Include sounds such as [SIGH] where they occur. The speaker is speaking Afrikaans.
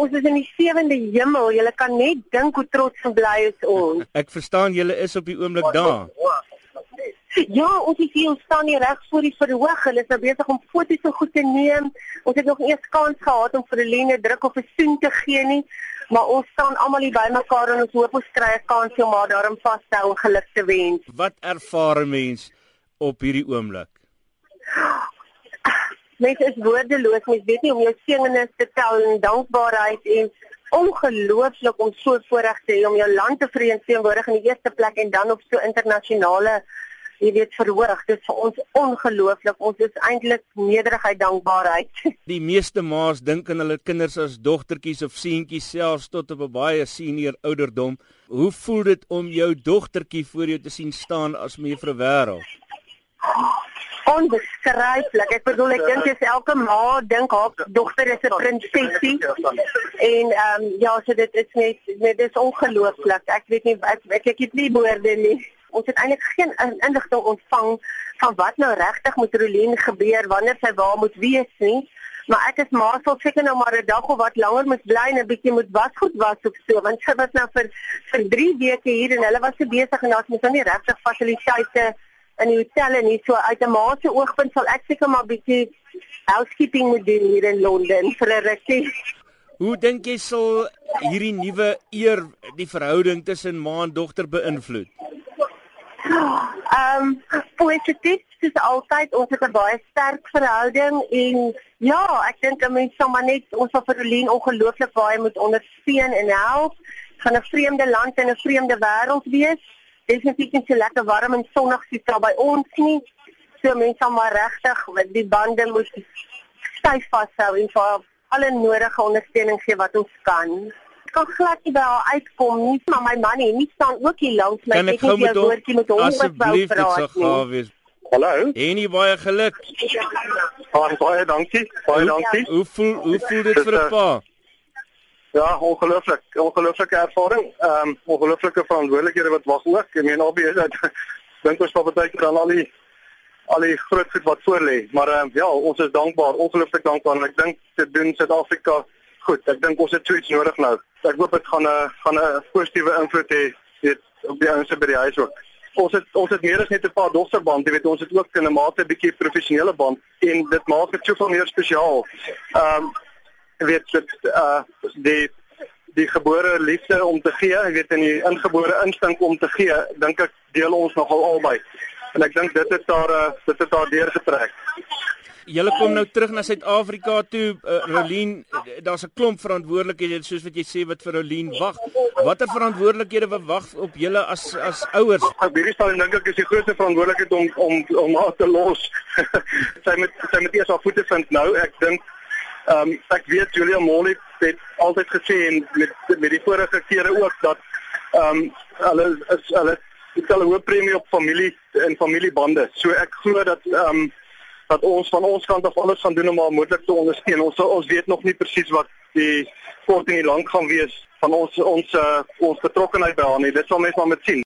Ons is in die sewende hemel. Jy kan net dink hoe trots en bly is ons. [LAUGHS] Ek verstaan julle is op die oomblik daar. Ja, ons is hier ons staan hier reg voor die verhoog. Hulle is nou besig om foto's so goed te neem. Ons het nog nie eens kans gehad om vir Helene druk of 'n soen te gee nie, maar ons staan almal hier bymekaar en ons hoop ons kry 'n kans om haar daarin vas te hou en geluk te wens. Wat ervaar 'n mens op hierdie oomblik? Mense is woordeloos, mens weet nie om jou seënings te tel en dankbaarheid en ongelooflik om so voorreg te hê om jou land te vereenwoordig in die eerste plek en dan op so internasionale jy weet verhoog. Dit is vir ons ongelooflik. Ons is eintlik nederigheid, dankbaarheid. [LAUGHS] Die meeste ma's dink aan hulle kinders as dogtertjies of seentjies selfs tot op 'n baie senior ouderdom. Hoe voel dit om jou dogtertjie voor jou te sien staan as mevrou Wêreld? Onbeskryflik. Ek bedoel ek dink dis elke ma dink haar dogter is 'n prinsesie. En ehm um, ja, so dit is net net dis ongelooflik. Ek weet nie ek ek, ek het nie woorde nie ons het eintlik geen inligting ontvang van wat nou regtig met Rolien gebeur wanneer sy waar moet wees nie. Maar ek is maar sou seker nou maar 'n dag of wat langer moet bly en 'n bietjie moet wasgoed was of so want sy was nou vir vir 3 weke hier en hulle was so besig en daar's mos nou nie regtig fasiliteite in die hotel en nie so uit 'n ma se oogpunt sal ek seker maar bietjie housekeeping moet doen hier in Londen vir 'n rukkie. Hoe dink jy sal hierdie nuwe eer die verhouding tussen ma en dogter beïnvloed? Ehm um, positief is altyd ons het 'n baie sterk verhouding en ja, ek dink 'n mens sal maar net ons van Verolien ongelooflik baie moet ondersteun en help van 'n vreemde land en 'n vreemde wêreld wees. Definitief nie so lekker warm en sonnig soos daar by ons nie. So mense sal maar regtig met die bande moet styf vashou en vir alle nodige ondersteuning gee wat ons kan kan glad nie by haar uitkom nie, maar my man nie, nie staan ook hier langs my net nie jou woordjie met hom wat wou praat. Hallo. En jy baie geluk. Baie baie dankie. Baie dankie. Hoe voel hoe voel dit vir 'n pa? Ja, ongelooflik. Ongelooflike ervaring. Ehm um, ongelooflike verantwoordelikhede wat wag ook. Ek meen albei dit [LAUGHS] dink ons wat baie keer dan al die al die groot goed wat voor lê. Maar ehm um, ja, ons is dankbaar, ongelooflik dankbaar en ek dink dit doen Suid-Afrika goed. Ek dink ons het so iets nodig nou ek hoop dit gaan 'n gaan 'n positiewe invloed hê weet op die ouens by die huis ook. Ons het ons het meer as net 'n paar dogterband, jy weet ons het ook 'n mate 'n bietjie professionele band en dit maak dit soveel meer spesiaal. Ehm um, weet dit uh die die gebore liefde om te gee, jy weet in die ingebore instink om te gee, dink ek deel ons nogal albei. En ek dink dit het daar uh, dit het daar deurgetrek. Julle kom nou terug na Suid-Afrika toe. Uh, Rolien, daar's 'n klomp verantwoordelikhede soos wat jy sê wat vir Rolien wag. Watter verantwoordelikhede wag op julle as as ouers? Ek hierdie staan dink ek is die grootste verantwoordelikheid om om om haar te los. [LAUGHS] sy moet sy moet eers haar voete vind nou. Ek dink ehm um, ek weet Julia Molly het altyd gesê en met met die vorige kere ook dat ehm um, hulle is hulle stel 'n hoë premie op familie en familiebande. So ek glo dat ehm um, dat ons van ons kant af alles gaan doen om haar moontlik te ondersteun. Ons ons weet nog nie presies wat die kort en die lank gaan wees van ons ons uh, ons betrokkeheid by haar nie. Dit sal mens maar met sien.